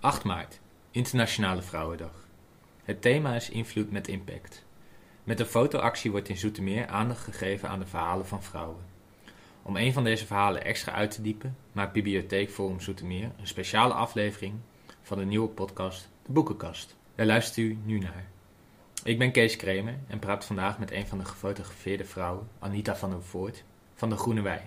8 maart, Internationale Vrouwendag. Het thema is invloed met impact. Met een fotoactie wordt in Zoetermeer aandacht gegeven aan de verhalen van vrouwen. Om een van deze verhalen extra uit te diepen, maakt Bibliotheek Forum Zoetermeer een speciale aflevering van de nieuwe podcast De Boekenkast. Daar luistert u nu naar. Ik ben Kees Kremer en praat vandaag met een van de gefotografeerde vrouwen, Anita van der Voort, van de Groene Wei.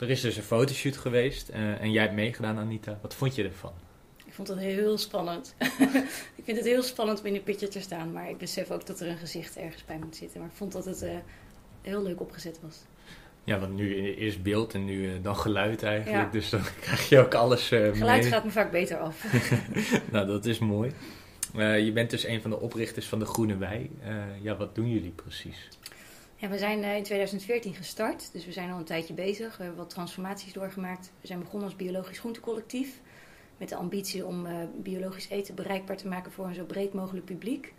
Er is dus een fotoshoot geweest eh, en jij hebt meegedaan, Anita. Wat vond je ervan? Ik vond het heel spannend. ik vind het heel spannend om in een pitje te staan. Maar ik besef ook dat er een gezicht ergens bij moet zitten. Maar ik vond dat het uh, heel leuk opgezet was. Ja, want nu eerst beeld en nu uh, dan geluid eigenlijk. Dus dan krijg je ook alles Geluid gaat me vaak beter af. nou, dat is mooi. je bent dus een van de oprichters van de Groene Wei. ja, wat doen jullie precies? We zijn in 2014 gestart, dus we zijn al een tijdje bezig. We hebben wat transformaties doorgemaakt. We zijn begonnen als biologisch groentecollectief met de ambitie om uh, biologisch eten bereikbaar te maken voor een zo breed mogelijk publiek.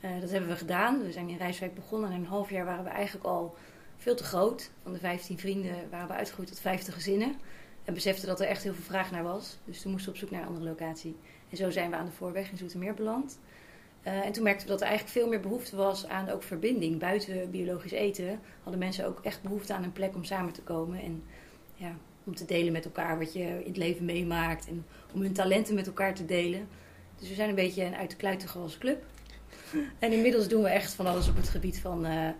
Uh, dat hebben we gedaan. We zijn in Rijswijk begonnen en in een half jaar waren we eigenlijk al veel te groot. Van de 15 vrienden waren we uitgegroeid tot 50 gezinnen. En beseften dat er echt heel veel vraag naar was. Dus toen moesten we op zoek naar een andere locatie. En zo zijn we aan de Voorweg in Zoetermeer beland. Uh, en toen merkten we dat er eigenlijk veel meer behoefte was aan ook verbinding. Buiten biologisch eten hadden mensen ook echt behoefte aan een plek om samen te komen. En ja, om te delen met elkaar wat je in het leven meemaakt. En om hun talenten met elkaar te delen. Dus we zijn een beetje een uit de kluiten gewals club. En inmiddels doen we echt van alles op het gebied van uh, uh,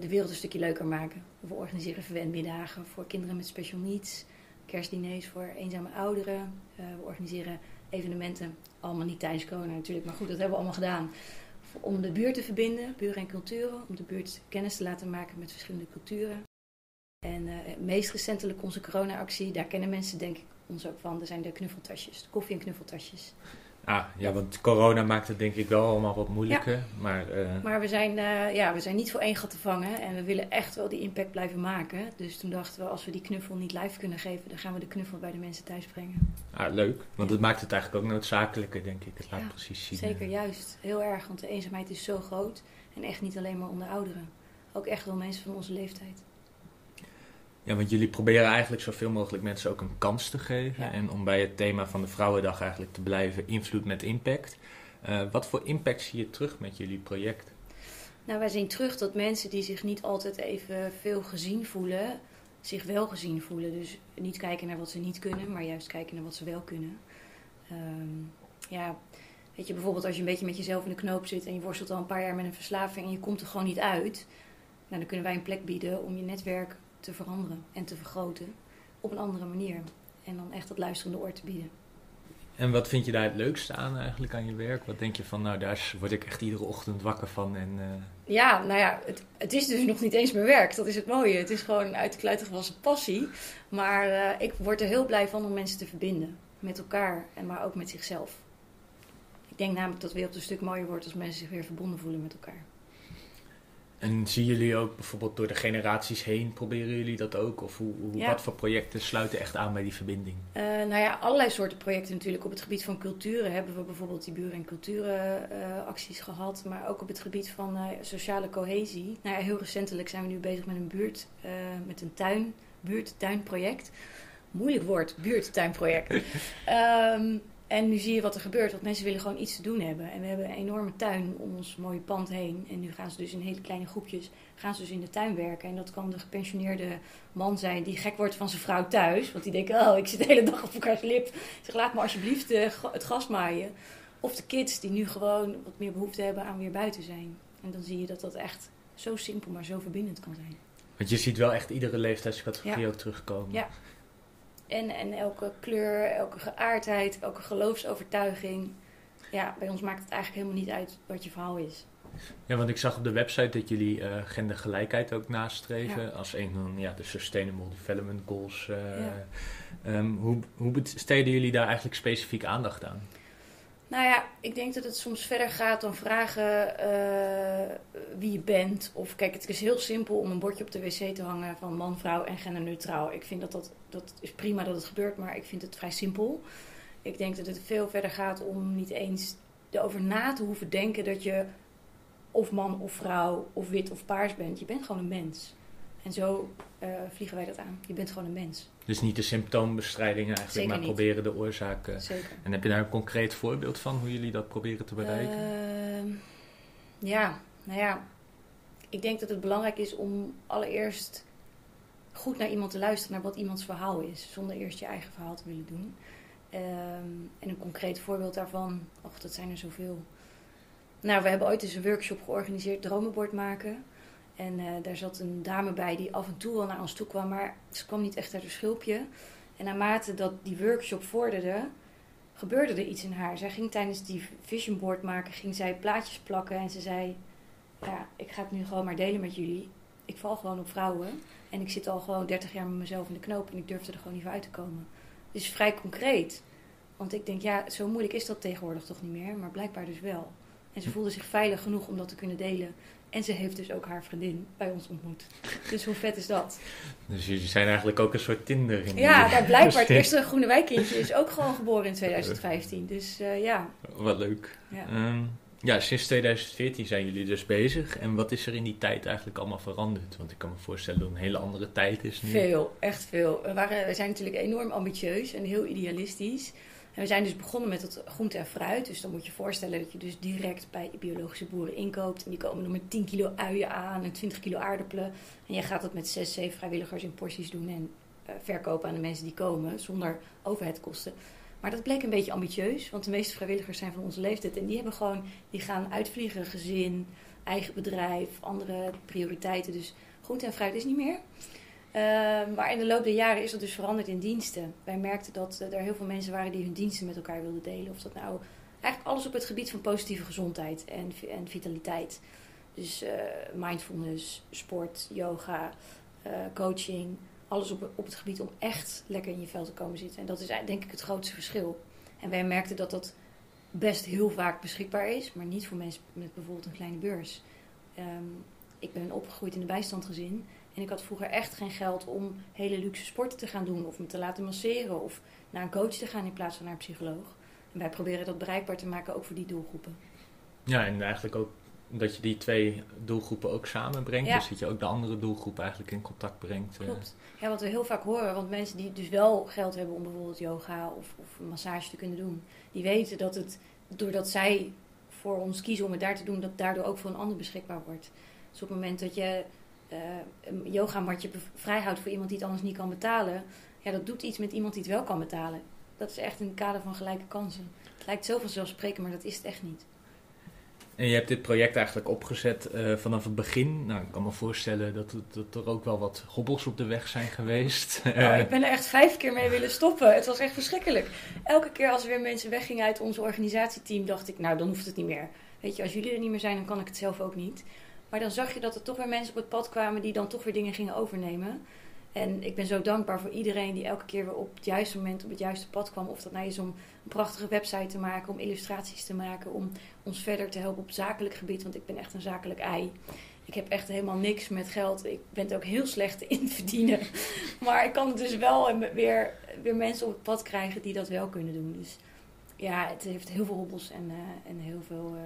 de wereld een stukje leuker maken. We organiseren verwendmiddagen voor kinderen met special needs. Kerstdiners voor eenzame ouderen. We organiseren evenementen. Allemaal niet tijdens corona natuurlijk, maar goed, dat hebben we allemaal gedaan. Om de buurt te verbinden, buren en culturen. Om de buurt kennis te laten maken met verschillende culturen. En uh, meest recentelijk onze corona-actie, daar kennen mensen denk ik ons ook van. Er zijn de knuffeltasjes, de koffie- en knuffeltasjes. Ah, ja, want corona maakt het denk ik wel allemaal wat moeilijker. Ja. Maar, uh... maar we, zijn, uh, ja, we zijn niet voor één gat te vangen en we willen echt wel die impact blijven maken. Dus toen dachten we, als we die knuffel niet live kunnen geven, dan gaan we de knuffel bij de mensen thuis brengen. Ah, leuk. Want het maakt het eigenlijk ook noodzakelijker, denk ik. Het laat ja, precies zien. Zeker, juist. Heel erg, want de eenzaamheid is zo groot. En echt niet alleen maar onder ouderen. Ook echt wel mensen van onze leeftijd. Ja, want jullie proberen eigenlijk zoveel mogelijk mensen ook een kans te geven. Ja. En om bij het thema van de Vrouwendag eigenlijk te blijven, invloed met impact. Uh, wat voor impact zie je terug met jullie project? Nou, wij zien terug dat mensen die zich niet altijd even veel gezien voelen, zich wel gezien voelen. Dus niet kijken naar wat ze niet kunnen, maar juist kijken naar wat ze wel kunnen. Um, ja, weet je, bijvoorbeeld als je een beetje met jezelf in de knoop zit en je worstelt al een paar jaar met een verslaving en je komt er gewoon niet uit. Nou, dan kunnen wij een plek bieden om je netwerk te veranderen en te vergroten op een andere manier. En dan echt dat luisterende oor te bieden. En wat vind je daar het leukste aan eigenlijk aan je werk? Wat denk je van, nou daar word ik echt iedere ochtend wakker van en... Uh... Ja, nou ja, het, het, is dus nog niet eens mijn werk. Dat is het mooie. Het is gewoon uit de kluitig was een passie. Maar uh, ik word er heel blij van om mensen te verbinden. Met elkaar, en maar ook met zichzelf. Ik denk namelijk dat de wereld een stuk mooier wordt als mensen zich weer verbonden voelen met elkaar. En zien jullie ook bijvoorbeeld door de generaties heen, proberen jullie dat ook? Of hoe, hoe Ja. wat voor projecten sluiten echt aan bij die verbinding? Uh, nou ja, allerlei soorten projecten natuurlijk. Op het gebied van culturen hebben we bijvoorbeeld die buren- en culturenacties gehad. Maar ook op het gebied van uh, sociale cohesie. Nou ja, heel recentelijk zijn we nu bezig met een buurt, uh, met een tuin, buurt-tuinproject. Moeilijk woord, buurt-tuinproject. um, en nu zie je wat er gebeurt, want mensen willen gewoon iets te doen hebben. En we hebben een enorme tuin om ons mooie pand heen. En nu gaan ze dus in hele kleine groepjes, gaan ze dus in de tuin werken. En dat kan de gepensioneerde man zijn die gek wordt van zijn vrouw thuis. Want die denkt, oh, ik zit de hele dag op elkaars lip. Zeg, laat me alsjeblieft uh, het gas maaien. Of de kids die nu gewoon wat meer behoefte hebben aan weer buiten zijn. En dan zie je dat dat echt zo simpel, maar zo verbindend kan zijn. Want je ziet wel echt iedere leeftijdscategorie Ja. ook terugkomen. Ja. En, en elke kleur, elke geaardheid, elke geloofsovertuiging. Ja, bij ons maakt het eigenlijk helemaal niet uit wat je verhaal is. Ja, want ik zag op de website dat jullie uh, gendergelijkheid ook nastreven. Ja. Als een van ja, de Sustainable Development Goals. Uh, Ja. um, hoe, hoe besteden jullie daar eigenlijk specifiek aandacht aan? Nou ja, ik denk dat het soms verder gaat dan vragen uh, wie je bent. Of kijk, het is heel simpel om een bordje op de wc te hangen van man, vrouw en genderneutraal. Ik vind dat dat, dat is prima dat het gebeurt, maar ik vind het vrij simpel. Ik denk dat het veel verder gaat om niet eens erover na te hoeven denken dat je of man of vrouw of wit of paars bent. Je bent gewoon een mens. En zo uh, vliegen wij dat aan. Je bent gewoon een mens. Dus niet de symptoombestrijding eigenlijk, Zeker maar niet. proberen de oorzaken. Zeker. En heb je daar een concreet voorbeeld van hoe jullie dat proberen te bereiken? Ehm, ja, nou ja. Ik denk dat het belangrijk is om allereerst goed naar iemand te luisteren, naar wat iemands verhaal is. Zonder eerst je eigen verhaal te willen doen. Ehm, en een concreet voorbeeld daarvan, och, dat zijn er zoveel. Nou, we hebben ooit eens een workshop georganiseerd, dromenbord maken. En eh, daar zat een dame bij die af en toe wel naar ons toe kwam, maar ze kwam niet echt uit haar schulpje. En naarmate dat die workshop vorderde, gebeurde er iets in haar. Zij ging tijdens die vision board maken, ging zij plaatjes plakken en ze zei, ja, ik ga het nu gewoon maar delen met jullie. Ik val gewoon op vrouwen en ik zit al gewoon 30 jaar met mezelf in de knoop en ik durfde er gewoon niet voor uit te komen. Dus vrij concreet. Want ik denk, ja, zo moeilijk is dat tegenwoordig toch niet meer, maar blijkbaar dus wel. En ze voelde zich veilig genoeg om dat te kunnen delen. En ze heeft dus ook haar vriendin bij ons ontmoet. Dus hoe vet is dat? Dus jullie zijn eigenlijk ook een soort Tinder in Ja, daar blijkbaar het eerste Groene Wijkkindje is ook gewoon geboren in 2015. Dus eh, ja. Wat leuk. ja. Ehm, ja, sinds 2014 zijn jullie dus bezig. En wat is er in die tijd eigenlijk allemaal veranderd? Want ik kan me voorstellen dat het een hele andere tijd is nu. Veel, echt veel. We, waren, we zijn natuurlijk enorm ambitieus en heel idealistisch. En we zijn dus begonnen met het groente en fruit. Dus dan moet je voorstellen dat je dus direct bij biologische boeren inkoopt. En die komen dan met 10 kilo uien aan en 20 kilo aardappelen. En jij gaat dat met 6, 7 vrijwilligers in porties doen en eh, verkopen aan de mensen die komen zonder overheidkosten. Maar dat bleek een beetje ambitieus, want de meeste vrijwilligers zijn van onze leeftijd. En die hebben gewoon, die gaan uitvliegen, gezin, eigen bedrijf, andere prioriteiten. Dus groente en fruit is niet meer. Uh, maar in de loop der jaren is dat dus veranderd in diensten. Wij merkten dat uh, er heel veel mensen waren die hun diensten met elkaar wilden delen. Of dat nou eigenlijk alles op het gebied van positieve gezondheid en, en vitaliteit. Dus uh, mindfulness, sport, yoga, coaching. Alles op, op het gebied om echt lekker in je vel te komen zitten. En dat is denk ik het grootste verschil. En wij merkten dat dat best heel vaak beschikbaar is, maar niet voor mensen met bijvoorbeeld een kleine beurs. Um, ik ben opgegroeid in een bijstandgezin. En ik had vroeger echt geen geld om hele luxe sporten te gaan doen. Of me te laten masseren. Of naar een coach te gaan in plaats van naar een psycholoog. En wij proberen dat bereikbaar te maken ook voor die doelgroepen. Ja, en eigenlijk ook dat je die twee doelgroepen ook samenbrengt. Ja. Dus dat je ook de andere doelgroep eigenlijk in contact brengt. eh. Klopt. Ja, wat we heel vaak horen. Want mensen die dus wel geld hebben om bijvoorbeeld yoga of, of een massage te kunnen doen. Die weten dat het, doordat zij voor ons kiezen om het daar te doen, dat daardoor ook voor een ander beschikbaar wordt. Dus op het moment dat je uh, een yogamatje vrijhoudt voor iemand die het anders niet kan betalen, ja, dat doet iets met iemand die het wel kan betalen. Dat is echt in het kader van gelijke kansen. Het lijkt zo vanzelfsprekend, maar dat is het echt niet. En je hebt dit project eigenlijk opgezet uh, vanaf het begin. Nou, ik kan me voorstellen dat er ook wel wat hobbels op de weg zijn geweest. Nou, ik ben er echt vijf keer mee willen stoppen. Het was echt verschrikkelijk. Elke keer als er weer mensen weggingen uit ons organisatieteam, dacht ik, nou, dan hoeft het niet meer. Weet je, als jullie er niet meer zijn, dan kan ik het zelf ook niet. Maar dan zag je dat er toch weer mensen op het pad kwamen die dan toch weer dingen gingen overnemen. En ik ben zo dankbaar voor iedereen die elke keer weer op het juiste moment op het juiste pad kwam. Of dat nou is om een prachtige website te maken, om illustraties te maken, om ons verder te helpen op zakelijk gebied. Want ik ben echt een zakelijk ei. Ik heb echt helemaal niks met geld. Ik ben het ook heel slecht in verdienen. Maar ik kan het dus wel weer, weer mensen op het pad krijgen die dat wel kunnen doen. Dus ja, het heeft heel veel hobbels en, uh, en heel, veel, uh,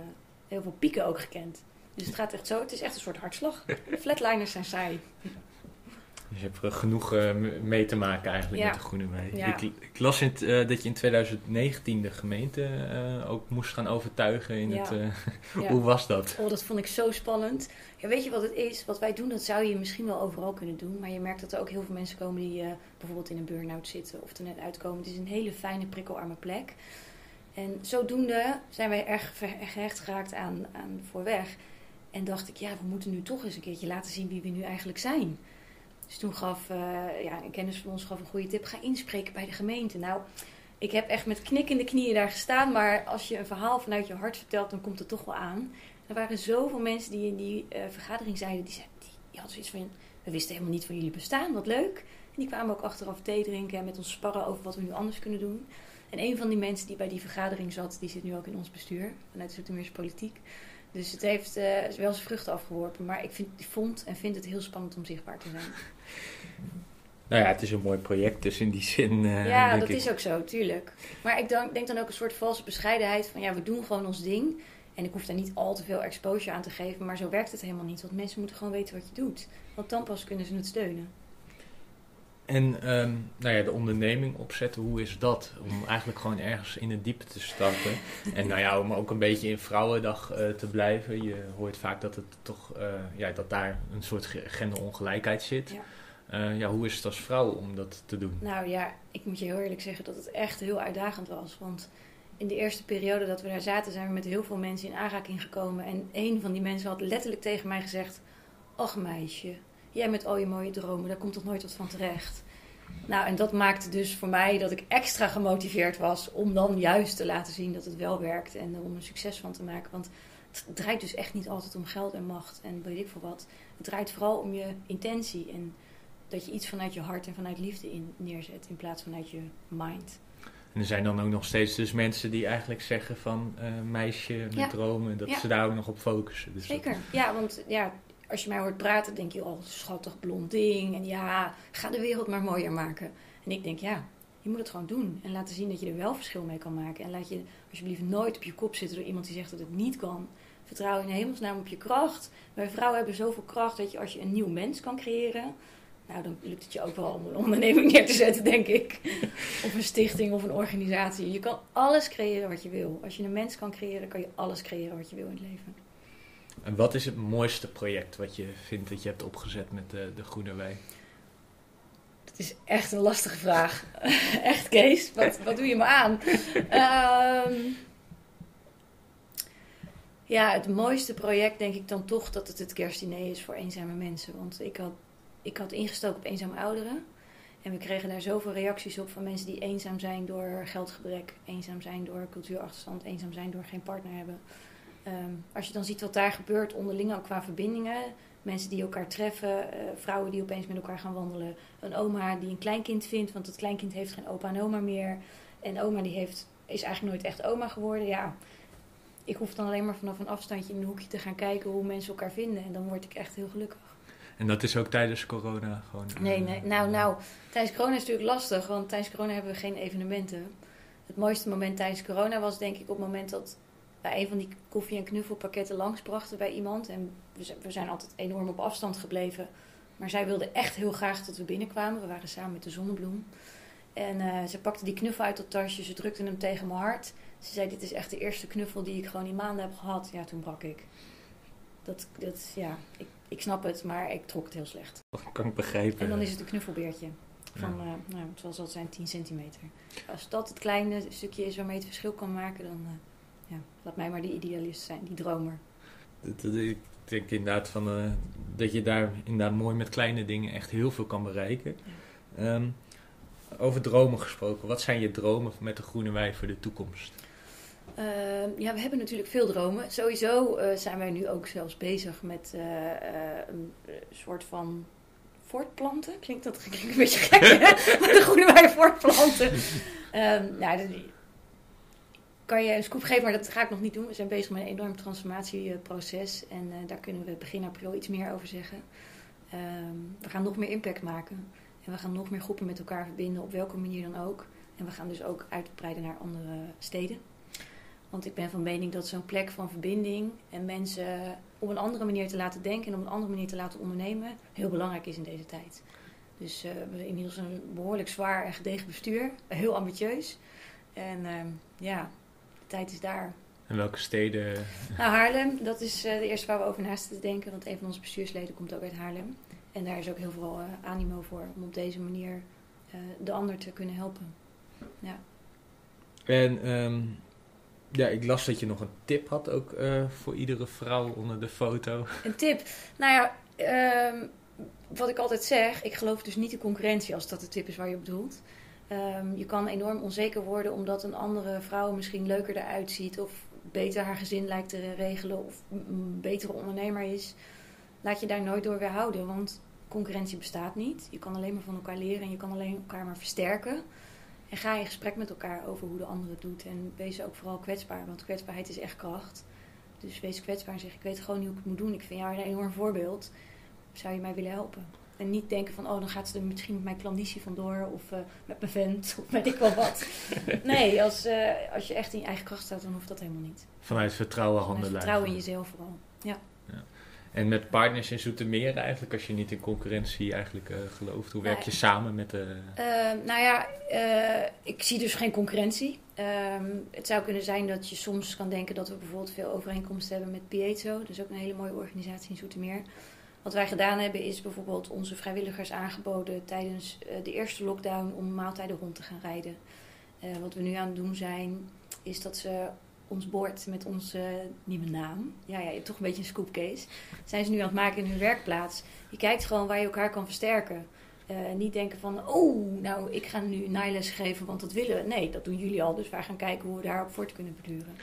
heel veel pieken ook gekend. Dus het gaat echt zo. Het is echt een soort hartslag. Flatliners zijn saai. Dus je hebt er genoeg uh, mee te maken eigenlijk Ja. met de Groene Mee. Ja. Ik, ik las in uh, dat je in 2019 de gemeente uh, ook moest gaan overtuigen. In Ja. het, Ja. Hoe was dat? Oh, dat vond ik zo spannend. Ja, weet je wat het is? Wat wij doen, dat zou je misschien wel overal kunnen doen. Maar je merkt dat er ook heel veel mensen komen die eh, bijvoorbeeld in een burn-out zitten of er net uitkomen. Het is een hele fijne, prikkelarme plek. En zodoende zijn wij erg gehecht geraakt aan, aan voorweg. En dacht ik, ja, we moeten nu toch eens een keertje laten zien wie we nu eigenlijk zijn. Dus toen gaf, eh, ja, een kennis van ons gaf een goede tip. Ga inspreken bij de gemeente. Nou, ik heb echt met knikkende knieën daar gestaan. Maar als je een verhaal vanuit je hart vertelt, dan komt het toch wel aan. Er waren zoveel mensen die in die eh, vergadering zeiden, die, zeiden, die, die hadden zoiets van, we wisten helemaal niet van jullie bestaan, wat leuk. En die kwamen ook achteraf thee drinken en met ons sparren over wat we nu anders kunnen doen. En een van die mensen die bij die vergadering zat, die zit nu ook in ons bestuur, vanuit de Zoetermeerse politiek. Dus het heeft eh, wel zijn vruchten afgeworpen, maar ik vind, vond en vind het heel spannend om zichtbaar te zijn. Nou ja, het is een mooi project, dus in die zin. Uh, ja, dat is ook zo, tuurlijk. Maar ik denk, denk dan ook een soort valse bescheidenheid van ja, we doen gewoon ons ding. En ik hoef daar niet al te veel exposure aan te geven, maar zo werkt het helemaal niet. Want mensen moeten gewoon weten wat je doet. Want dan pas kunnen ze het steunen. En ehm, nou ja, de onderneming opzetten, hoe is dat? Om eigenlijk gewoon ergens in het diepe te starten. en nou ja, om ook een beetje in Vrouwendag uh, te blijven. Je hoort vaak dat, het toch, uh, ja, dat daar een soort genderongelijkheid zit. Ja. Uh, ja, hoe is het als vrouw om dat te doen? Nou ja, ik moet je heel eerlijk zeggen dat het echt heel uitdagend was. Want in de eerste periode dat we daar zaten, zijn we met heel veel mensen in aanraking gekomen. En een van die mensen had letterlijk tegen mij gezegd: Ach meisje, jij met al je mooie dromen, daar komt toch nooit wat van terecht. Nou, en dat maakte dus voor mij dat ik extra gemotiveerd was om dan juist te laten zien dat het wel werkt en om een succes van te maken. Want het draait dus echt niet altijd om geld en macht en weet ik veel wat. Het draait vooral om je intentie en dat je iets vanuit je hart en vanuit liefde in neerzet in plaats vanuit je mind. En er zijn dan ook nog steeds dus mensen die eigenlijk zeggen van uh, meisje met dromen, dat ze daar ook nog op focussen. Dus Zeker, ja, want ja, als je mij hoort praten, denk je, oh, schattig blond ding. En ja, ga de wereld maar mooier maken. En ik denk, ja, je moet het gewoon doen. En laten zien dat je er wel verschil mee kan maken. En laat je alsjeblieft nooit op je kop zitten door iemand die zegt dat het niet kan. Vertrouw in hemelsnaam op je kracht. Wij vrouwen hebben zoveel kracht dat je als je een nieuw mens kan creëren... Nou, dan lukt het je ook wel om een onderneming neer te zetten, denk ik. Of een stichting of een organisatie. Je kan alles creëren wat je wil. Als je een mens kan creëren, kan je alles creëren wat je wil in het leven. En wat is het mooiste project wat je vindt dat je hebt opgezet met de, de Groene Wei? Dat is echt een lastige vraag. echt, Kees. Wat, wat doe je me aan? Ehm, ja, het mooiste project denk ik dan toch dat het het kerstdiner is voor eenzame mensen. Want ik had, ik had ingestoken op eenzame ouderen. En we kregen daar zoveel reacties op van mensen die eenzaam zijn door geldgebrek, eenzaam zijn door cultuurachterstand, eenzaam zijn door geen partner hebben. Ehm, als je dan ziet wat daar gebeurt onderling ook qua verbindingen. Mensen die elkaar treffen, uh, vrouwen die opeens met elkaar gaan wandelen. Een oma die een kleinkind vindt, want het kleinkind heeft geen opa en oma meer. En oma die heeft, is eigenlijk nooit echt oma geworden. Ja, ik hoef dan alleen maar vanaf een afstandje in een hoekje te gaan kijken hoe mensen elkaar vinden. En dan word ik echt heel gelukkig. En dat is ook tijdens corona gewoon? Nee, eh, nee. Nou, nou, tijdens corona is het natuurlijk lastig, want tijdens corona hebben we geen evenementen. Het mooiste moment tijdens corona was denk ik op het moment dat bij een van die koffie- en knuffelpakketten langsbrachten bij iemand. En we zijn altijd enorm op afstand gebleven. Maar zij wilde echt heel graag dat we binnenkwamen. We waren samen met de zonnebloem. En uh, ze pakte die knuffel uit dat tasje. Ze drukte hem tegen mijn hart. Ze zei, dit is echt de eerste knuffel die ik gewoon in maanden heb gehad. Ja, toen brak ik. Dat, dat ja, ik, ik snap het, maar ik trok het heel slecht. Dat kan ik begrijpen. En dan is het een knuffelbeertje. Van, ja. uh, nou, het zal zijn 10 centimeter. Als dat het kleine stukje is waarmee het verschil kan maken, dan... Uh, ja, laat mij maar die idealist zijn, die dromer. Ik denk inderdaad van, uh, dat je daar inderdaad mooi met kleine dingen echt heel veel kan bereiken. Ja. Um, over dromen gesproken, wat zijn je dromen met de Groene Wei voor de toekomst? Uh, ja, we hebben natuurlijk veel dromen. Sowieso uh, zijn wij nu ook zelfs bezig met uh, een soort van voortplanten. Klinkt dat klinkt een beetje gek, hè? maar de groene wei voortplanten. Um, nou, kan je een scoop geven, maar dat ga ik nog niet doen. We zijn bezig met een enorm transformatieproces en uh, daar kunnen we begin april iets meer over zeggen. Um, we gaan nog meer impact maken en we gaan nog meer groepen met elkaar verbinden, op welke manier dan ook. En we gaan dus ook uitbreiden naar andere steden. Want ik ben van mening dat zo'n plek van verbinding en mensen op een andere manier te laten denken en op een andere manier te laten ondernemen heel belangrijk is in deze tijd. Dus uh, we hebben inmiddels een behoorlijk zwaar en gedegen bestuur, heel ambitieus. En uh, ja, tijd is daar. En welke steden? Nou, Haarlem, dat is uh, de eerste waar we over naast te denken. Want een van onze bestuursleden komt ook uit Haarlem. En daar is ook heel veel uh, animo voor om op deze manier uh, de ander te kunnen helpen. Ja. En um, ja, ik las dat je nog een tip had ook voor iedere vrouw onder de foto. Een tip? Nou ja, um, wat ik altijd zeg, ik geloof dus niet de concurrentie als dat de tip is waar je op bedoelt. Um, je kan enorm onzeker worden omdat een andere vrouw misschien leuker eruit ziet of beter haar gezin lijkt te regelen of een betere ondernemer is. Laat je daar nooit door weerhouden, want concurrentie bestaat niet. Je kan alleen maar van elkaar leren en je kan alleen elkaar maar versterken. En ga in gesprek met elkaar over hoe de ander het doet. En wees ook vooral kwetsbaar, want kwetsbaarheid is echt kracht. Dus wees kwetsbaar en zeg: Ik weet gewoon niet hoe ik het moet doen. Ik vind jou een enorm voorbeeld. Zou je mij willen helpen? En niet denken van, oh, dan gaat ze er misschien met mijn klanditie vandoor. Of eh, met mijn vent, of weet ik wel wat. nee, als, eh, als je echt in je eigen kracht staat, dan hoeft dat helemaal niet. Vanuit vertrouwen handelen. vertrouwen in jezelf vooral. Ja. En met partners in Zoetermeer eigenlijk, als je niet in concurrentie eigenlijk eh, gelooft. Hoe werk je samen met de... Ehm, nou ja, ik zie dus geen concurrentie. Ehm, het zou kunnen zijn dat je soms kan denken dat we bijvoorbeeld veel overeenkomsten hebben met Piezo. Dat is ook een hele mooie organisatie in Zoetermeer. Wat wij gedaan hebben is bijvoorbeeld onze vrijwilligers aangeboden tijdens eh, de eerste lockdown om maaltijden rond te gaan rijden. Eh, wat we nu aan het doen zijn, is dat ze ons bord met onze nieuwe naam, ja, ja, toch een beetje een scoopcase, zijn ze nu aan het maken in hun werkplaats. Je kijkt gewoon waar je elkaar kan versterken. Eh, niet denken van, oh, nou, ik ga nu naailes geven, want dat willen we. Nee, dat doen jullie al, dus wij gaan kijken hoe we daarop voort kunnen beduren.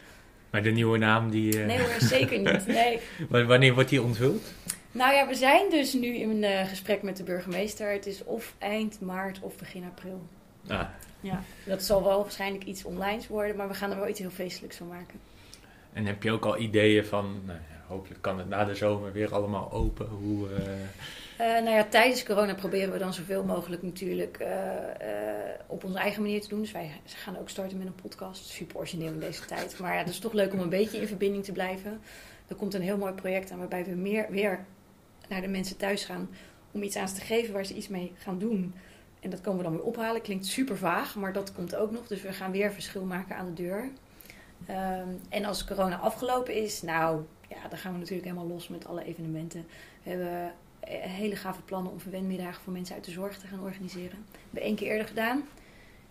Maar de nieuwe naam, die... eh, Nee hoor, zeker niet. Nee. wa- Wanneer wordt die onthuld? Nou ja, we zijn dus nu in een eh, gesprek met de burgemeester. Het is of eind maart of begin april. Ah, Ja, dat zal wel waarschijnlijk iets online worden, maar we gaan er wel iets heel feestelijks van maken. en heb je ook al ideeën van... Nou, ja, hopelijk kan het na de zomer weer allemaal open. Hoe... Eh, nou ja, tijdens corona proberen we dan zoveel mogelijk natuurlijk op onze eigen manier te doen. Dus wij gaan ook starten met een podcast. Super origineel in deze tijd. Maar ja, het is toch leuk om een beetje in verbinding te blijven. Er komt een heel mooi project aan waarbij we meer weer naar de mensen thuis gaan om iets aan ze te geven waar ze iets mee gaan doen. En dat komen we dan weer ophalen. Klinkt super vaag, maar dat komt ook nog. Dus we gaan weer verschil maken aan de deur. Ehm, en als corona afgelopen is, nou ja, dan gaan we natuurlijk helemaal los met alle evenementen. We hebben eh, hele gave plannen om verwendmiddagen voor mensen uit de zorg te gaan organiseren. Dat hebben we één keer eerder gedaan.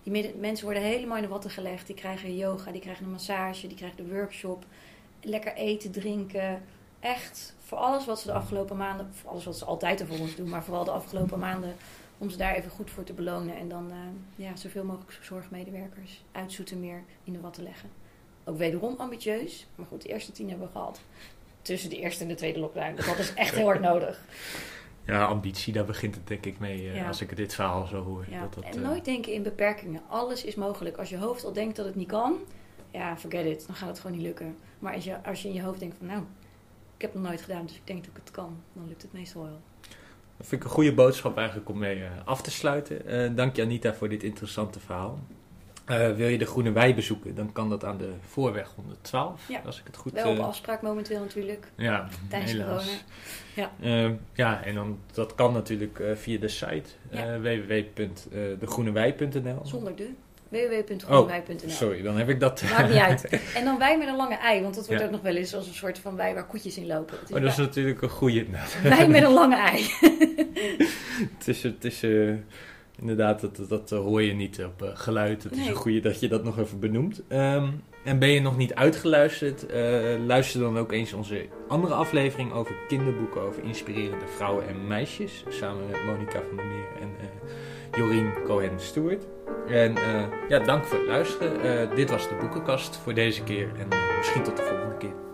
Die mensen worden helemaal in de watten gelegd. Die krijgen yoga, die krijgen een massage, die krijgen de workshop. Lekker eten, drinken. Echt voor alles wat ze de afgelopen maanden, voor alles wat ze altijd er voor ons doen, maar vooral de afgelopen maanden, om ze daar even goed voor te belonen. En dan eh, ja, zoveel mogelijk zorgmedewerkers uit Zoetermeer in de watten leggen. Ook wederom ambitieus, maar goed, de eerste tien hebben we gehad. Tussen de eerste en de tweede lockdown. Dus dat is echt heel hard nodig. ja, ambitie, daar begint het denk ik mee. eh, Ja. Als ik dit verhaal zo hoor. Ja, dat dat, en eh, nooit denken in beperkingen. Alles is mogelijk. Als je hoofd al denkt dat het niet kan, ja, forget it. Dan gaat het gewoon niet lukken. Maar als je, als je in je hoofd denkt van, nou, ik heb het nog nooit gedaan, dus ik denk dat ik het kan, dan lukt het meestal wel. Dat vind ik een goede boodschap eigenlijk om mee eh, af te sluiten. Eh, dank je Anita voor dit interessante verhaal. Eh, wil je de Groene Wei bezoeken, dan kan dat aan de Voorweg 112, Ja. als ik het goed... Wel op afspraak momenteel natuurlijk, ja, tijdens helaas. corona. Ja. Ja, en dan, dat kan natuurlijk via de site Ja. www.degroenewei.nl. Zonder de www.groenewij.nl. Sorry, dan heb ik dat... Maakt niet uit. En dan wij met een lange ei, want dat wordt Ja. ook nog wel eens als een soort van wij waar koetjes in lopen. Het is Oh, dat is wij- natuurlijk een goede... wij met een lange ei. Het is, het is eh, inderdaad, dat, dat, dat hoor je niet op eh, geluid. Het is een goede dat je dat nog even benoemt. Ehm, en ben je nog niet uitgeluisterd, eh, luister dan ook eens onze andere aflevering over kinderboeken over inspirerende vrouwen en meisjes. Samen met Monica van der Meer en eh, Jorien Cohen-Stewart. En eh, ja, dank voor het luisteren. Dit was de boekenkast voor deze keer en misschien tot de volgende.